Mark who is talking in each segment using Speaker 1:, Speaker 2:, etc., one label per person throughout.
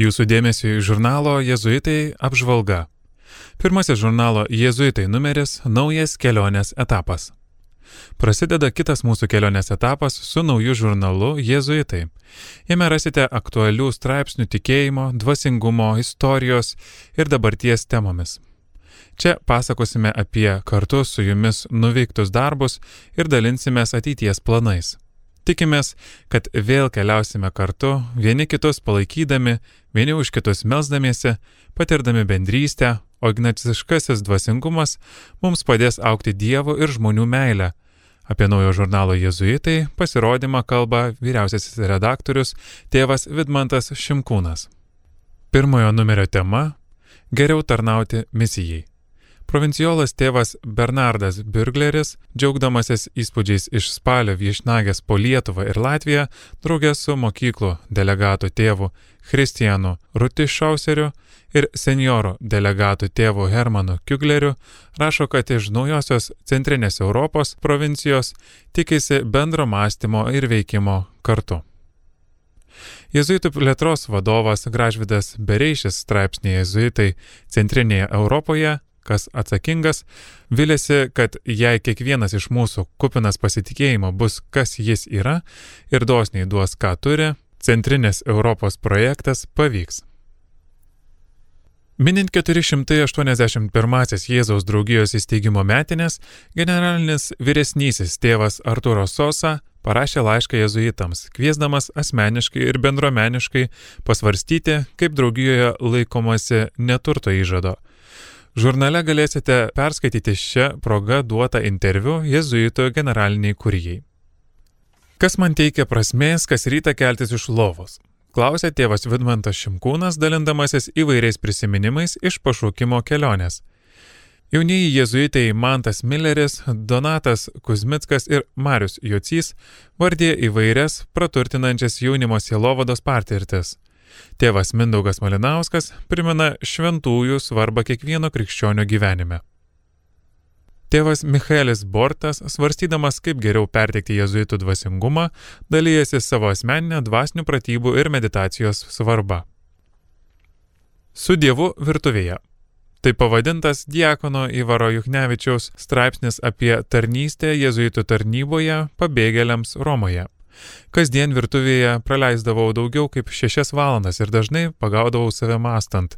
Speaker 1: Jūsų dėmesio į žurnalo Jėzuitai apžvalga. Pirmasis žurnalo Jėzuitai numeris - naujas kelionės etapas. Prasideda kitas mūsų kelionės etapas su nauju žurnalu Jėzuitai. Jame rasite aktualių straipsnių tikėjimo, dvasingumo, istorijos ir dabarties temomis. Čia pasakosime apie kartu su jumis nuveiktus darbus ir dalinsimės ateities planais. Tikimės, kad vėl keliausime kartu, vieni kitus palaikydami, vieni už kitus melzdamiesi, patirdami bendrystę, o ignaciškasis dvasingumas mums padės aukti Dievo ir žmonių meilę. Apie naujo žurnalo Jėzuitai pasirodymą kalba vyriausiasis redaktorius tėvas Vidmantas Šimkūnas. Pirmojo numerio tema - geriau tarnauti misijai. Provinciolas tėvas Bernardas Birgleris, džiaugdamasis įspūdžiais iš spalio viešnagės po Lietuvą ir Latviją, draugė su mokyklų delegatų tėvu Kristijanu Rutišauseriu ir senjorų delegatų tėvu Hermanu Kiugleriu, rašo, kad iš naujosios centrinės Europos provincijos tikisi bendro mąstymo ir veikimo kartu. Jėzuitų plėtros vadovas Gražvidas Bereišis straipsnėje Jėzuitai Centrinėje Europoje kas atsakingas, vilėsi, kad jei kiekvienas iš mūsų kupinas pasitikėjimo bus, kas jis yra ir dosniai duos, ką turi, Centrinės Europos projektas pavyks. Minint 481 Jėzaus draugijos įsteigimo metinės, generalinis vyresnysis tėvas Arturo Sosa parašė laišką jezuitams, kviesdamas asmeniškai ir bendruomeniškai pasvarstyti, kaip draugijoje laikomasi neturto įžado Žurnale galėsite perskaityti šią progą duotą interviu jėzuito generaliniai kurijai. Kas man teikia prasmės, kas rytą keltis iš lovos? Klausė tėvas Vidmantas Šimkūnas, dalindamasis įvairiais prisiminimais iš pašaukimo kelionės. Jaunieji jėzuitai Mantas Milleris, Donatas Kuzmickas ir Marius Jocys vardė įvairias praturtinančias jaunimo sielovados patirtis. Tėvas Mindaugas Malinauskas primena šventųjų svarbą kiekvieno krikščionio gyvenime. Tėvas Michaelis Bortas, svarstydamas, kaip geriau perteikti jezuitų dvasingumą, dalyjasi savo asmeninę dvasinių pratybų ir meditacijos svarbą. Su Dievu virtuvėje. Tai pavadintas Diekono Ivaro Juchnevičiaus straipsnis apie tarnystę jezuitų tarnyboje pabėgėliams Romoje. Kasdien virtuvėje praleisdavau daugiau kaip šešias valandas ir dažnai pagaudavau save mastant.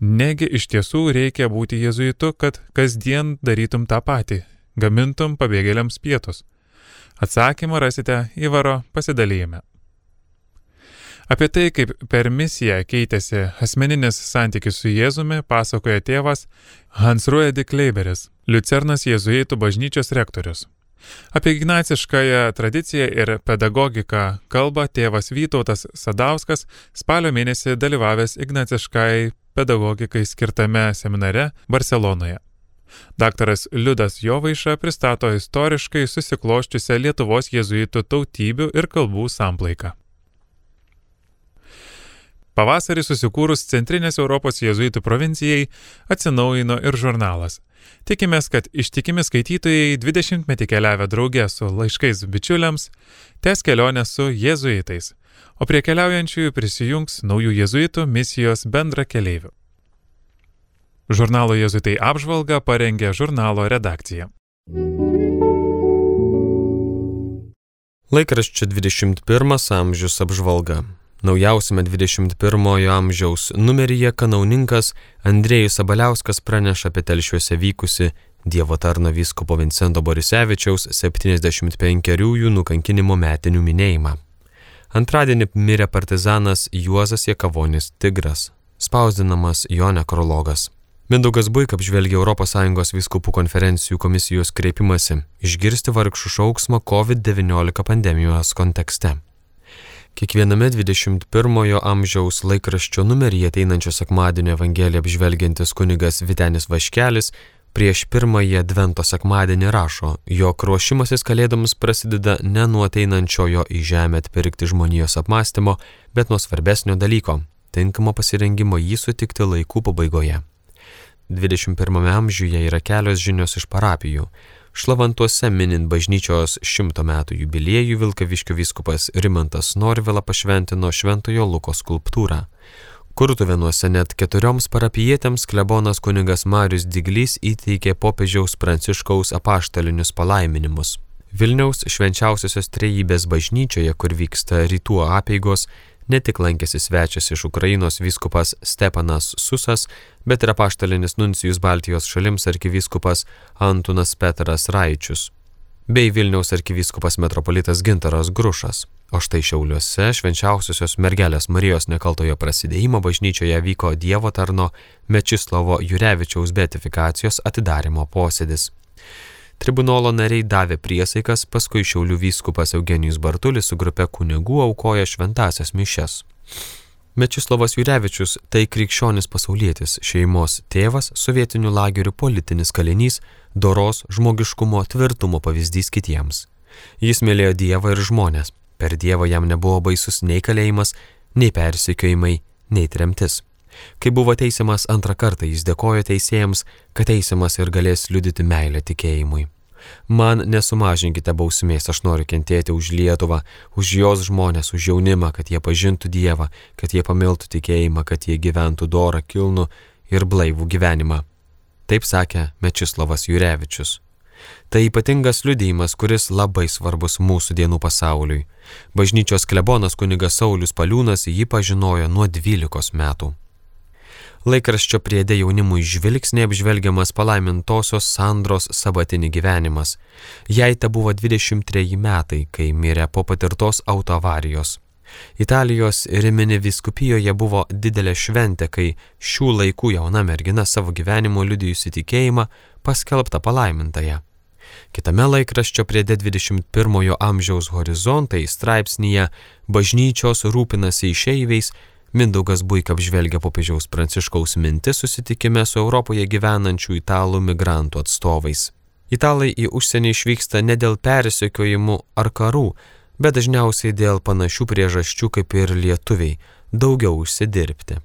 Speaker 1: Negi iš tiesų reikia būti jezuitu, kad kasdien darytum tą patį - gamintum pabėgėliams pietus. Atsakymą rasite įvaro pasidalyme. Apie tai, kaip per misiją keitėsi asmeninis santykis su Jėzumi, pasakoja tėvas Hans Ruedi Kleiberis, Liucernas Jėzuitų bažnyčios rektorius. Apie ignaciškąją tradiciją ir pedagogiką kalba tėvas Vytautas Sadauskas, spalio mėnesį dalyvavęs ignaciškai pedagogikai skirtame seminare Barcelonoje. Daktaras Liudas Jovaiša pristato istoriškai susikloščiusią Lietuvos jėzuitų tautybių ir kalbų samplaiką. Pavasarį susikūrus Centrinės Europos jėzuitų provincijai atsinaujino ir žurnalas. Tikimės, kad ištikimi skaitytojai 20 metį keliavę draugė su laiškais bičiuliams tęs kelionę su jėzuitais, o prie keliaujančiųjų prisijungs naujų jėzuitų misijos bendra keleivių. Žurnalo jėzuitai apžvalgą parengė žurnalo redakcija.
Speaker 2: Laikraščio 21 amžius apžvalga. Naujausiame 21-ojo amžiaus numeryje kanauninkas Andrėjus Abaliauskas praneša apie telšiuose vykusi Dievo tarno vyskupo Vincento Borisevičiaus 75-ųjų nukankinimo metinių minėjimą. Antradienį mirė partizanas Juozas Jekavonis Tigras, spausdinamas jo nekrologas. Mindaugas Buik apžvelgia ES viskupų konferencijų komisijos kreipimasi išgirsti vargšų šauksmą COVID-19 pandemijos kontekste. Kiekviename 21-ojo amžiaus laikraščio numeryje ateinančio sekmadienio Evangeliją apžvelgiantis kunigas Vitenis Vaškelis prieš pirmąjį Advento sekmadienį rašo, jog ruošimasis kalėdoms prasideda ne nuo ateinančiojo į žemę atpirkti žmonijos apmąstymo, bet nuo svarbesnio dalyko - tinkamo pasirengimo jį sutikti laikų pabaigoje. 21 amžiuje yra kelios žinios iš parapijų Šlavantuose minint bažnyčios šimto metų jubiliejų Vilkaviškio vyskupas Rimantas Norvila pašventino Šventojo Luko skulptūrą. Kurtuvenuose net keturioms parapijietėms klebonas kunigas Marius Diglys įteikė popiežiaus pranciškaus apaštalinius palaiminimus. Vilniaus švenčiausiosios trejybės bažnyčioje, kur vyksta rytų apėgos, ne tik lankėsi svečias iš Ukrainos vyskupas Stepanas Susas, bet ir apaštalinis nuncijus Baltijos šalims arkivyskupas Antunas Petras Raičius, bei Vilniaus arkivyskupas metropolitas Gintaras Grušas. O štai Šiauliuose švenčiausiosios mergelės Marijos nekaltojo prasidėjimo bažnyčioje vyko Dievo tarno Mečislovo Jurevičiaus beatifikacijos atidarimo posėdis. Tribunolo nariai davė priesaikas, paskui Šiaulių vyskupas Eugenijus Bartulis su grupe kunigų aukoja šventasias mišes. Mečislovas Jurevičius tai krikščionis pasaulietis, šeimos tėvas, sovietinių lagerių politinis kalinys, doros, žmogiškumo, tvirtumo pavyzdys kitiems. Jis mylėjo Dievą ir žmonės, Per Dievą jam nebuvo baisus nei kalėjimas, nei persikiojimai, nei tremtis. Kai buvo teisiamas antrą kartą, jis dėkojo teisėjams, kad teisiamas ir galės liudyti meilę tikėjimui. Man nesumažinkite bausmės, aš noriu kentėti už Lietuvą, už jos žmonės, už jaunimą, kad jie pažintų Dievą, kad jie pamiltų tikėjimą, kad jie gyventų dorą, kilnų ir blaivų gyvenimą. Taip sakė Mečislavas Jurevičius. Tai ypatingas liudijimas, kuris labai svarbus mūsų dienų pasauliui. Bažnyčios klebonas kunigas Saulis Paliūnas jį pažinojo nuo 12 metų. Laikraščio priedė jaunimui žvilgsnė apžvelgiamas palaimintosios Sandros sabatinį gyvenimas. Jai te buvo 23 metai, kai mirė po patirtos autoavarijos. Italijos Rimini viskupijoje buvo didelė šventė, kai šių laikų jauna mergina savo gyvenimo liudijusi tikėjimą paskelbta palaimintąją. Kitame laikraščio priede 21-ojo amžiaus horizontai straipsnyje Bažnyčios rūpinasi išeiviais Mindaugas Buik apžvelgia popiežiaus pranciškaus mintis susitikime su Europoje gyvenančių italų migrantų atstovais. Italai į užsienį išvyksta ne dėl persekiojimų ar karų, bet dažniausiai dėl panašių priežasčių kaip ir lietuviai - daugiau užsidirbti.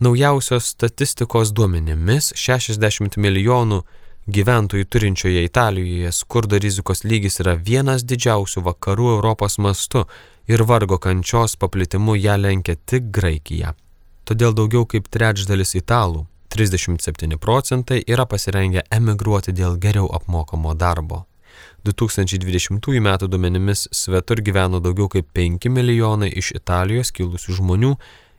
Speaker 2: Naujausios statistikos duomenimis 60 milijonų gyventojų turinčioje Italijoje skurdo rizikos lygis yra vienas didžiausių vakarų Europos mastu ir vargo kančios paplitimu ją lenkia tik Graikija. Todėl daugiau kaip trečdalis italų, 37 procentai, yra pasirengę emigruoti dėl geriau apmokamo darbo. 2020 m. duomenimis svetur gyveno daugiau kaip 5 milijonai iš Italijos kilusių žmonių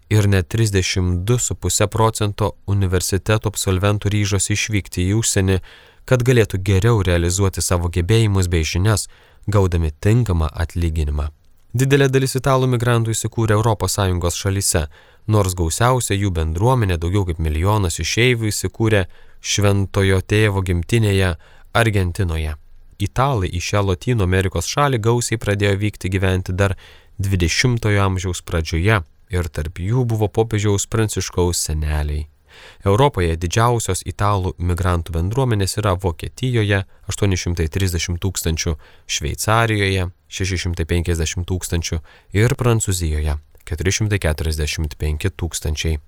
Speaker 2: ir net 32,5 procento universiteto absolventų ryžosi išvykti į užsienį, kad galėtų geriau realizuoti savo gebėjimus bei žinias, gaudami tinkamą atlyginimą. Didelė dalis italų migrantų įsikūrė ES šalyse, nors gausiausia jų bendruomenė, daugiau kaip milijonas išeivių įsikūrė Šventojo tėvo gimtinėje Argentinoje. Italai į šią Latino Amerikos šalį gausiai pradėjo vykti gyventi dar 20-ojo amžiaus pradžioje ir tarp jų buvo popiežiaus pranciškaus seneliai. Europoje didžiausios italų migrantų bendruomenės yra Vokietijoje 830 tūkstančių, Šveicarijoje 650 tūkstančių ir Prancūzijoje 445 tūkstančiai.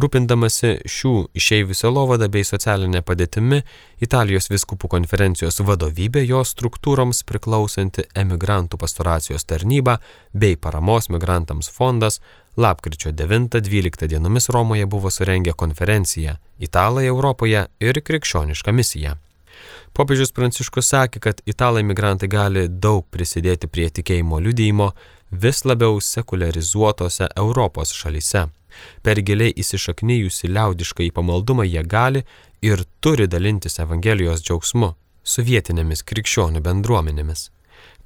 Speaker 2: Rūpindamasi šių išeivių selovada bei socialinė padėtimi, Italijos viskupų konferencijos vadovybė jos struktūroms priklausanti emigrantų pastoracijos tarnyba bei paramos migrantams fondas lapkričio 9-12 dienomis Romoje buvo surengę konferenciją Italai Europoje ir krikščioniška misija. Popiežius Pranciškus sakė, kad italai migrantai gali daug prisidėti prie tikėjimo liudyjimo vis labiau sekularizuotose Europos šalyse. Per giliai įsišaknyjusi liaudišką į pamaldumą jie gali ir turi dalintis Evangelijos džiaugsmu su vietinėmis krikščionių bendruomenėmis.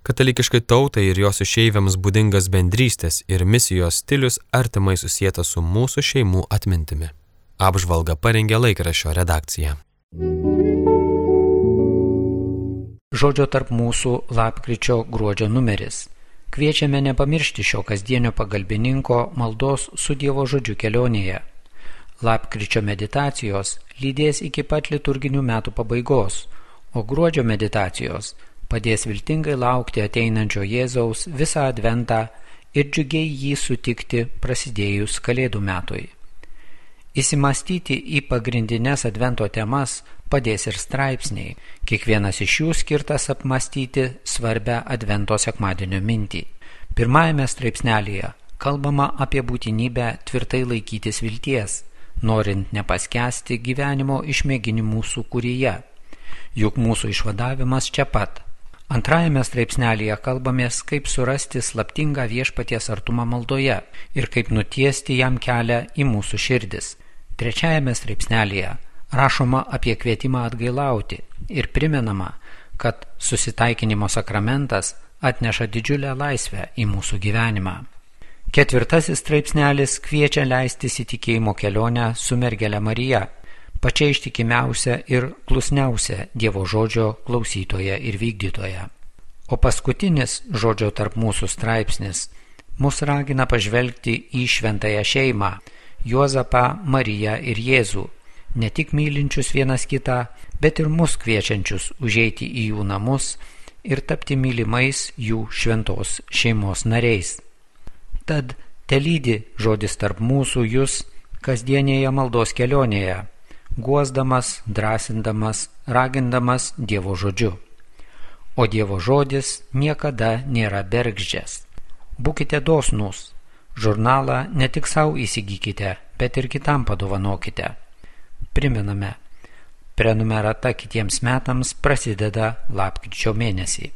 Speaker 2: Katalikiškai tautai ir jos išeiviams būdingas bendrystės ir misijos stilius artimai susijęta su mūsų šeimų atmintimi. Apžvalga parengė laikrašio redakcija.
Speaker 3: Žodžio tarp mūsų lapkričio gruodžio numeris. Kviečiame nepamiršti šio kasdienio pagalbininko maldos su Dievo žodžiu kelionėje. Lapkričio meditacijos lydės iki pat liturginių metų pabaigos, o gruodžio meditacijos padės viltingai laukti ateinančio Jėzaus visą adventą ir džiugiai jį sutikti prasidėjus Kalėdų metui. Įsimastyti į pagrindinės advento temas padės ir straipsniai, kiekvienas iš jų skirtas apmastyti svarbę Advento sekmadienio mintį. Pirmajame straipsnelėje kalbama apie būtinybę tvirtai laikytis vilties, norint nepaskesti gyvenimo išmėginimų sukūryje. Juk mūsų išvadavimas čia pat. Antrajame straipsnelėje kalbamės, kaip surasti slaptingą viešpaties artumą maldoje ir kaip nutiesti jam kelią į mūsų širdis. Trečiajame straipsnelėje rašoma apie kvietimą atgailauti ir primenama, kad susitaikinimo sakramentas atneša didžiulę laisvę į mūsų gyvenimą. Ketvirtasis straipsnelis kviečia leistis į tikėjimo kelionę su mergelė Marija, pačia ištikimiausia ir klusniausia Dievo žodžio klausytoja ir vykdytoja. O paskutinis žodžio tarp mūsų straipsnis mus ragina pažvelgti į šventąją šeimą - Juozapą, Mariją ir Jėzų, ne tik mylinčius vienas kitą, bet ir mus kviečiančius užeiti į jų namus ir tapti mylimais jų šventos šeimos nariais. Tad telydi žodis tarp mūsų jūs kasdienėje maldos kelionėje, guosdamas, drąsindamas, ragindamas Dievo žodžiu. O Dievo žodis niekada nėra bergždžias. Būkite dosnus, žurnalą ne tik savo įsigykite, bet ir kitam padovanokite. Priminame, prenumerata kitiems metams prasideda lapkričio mėnesį.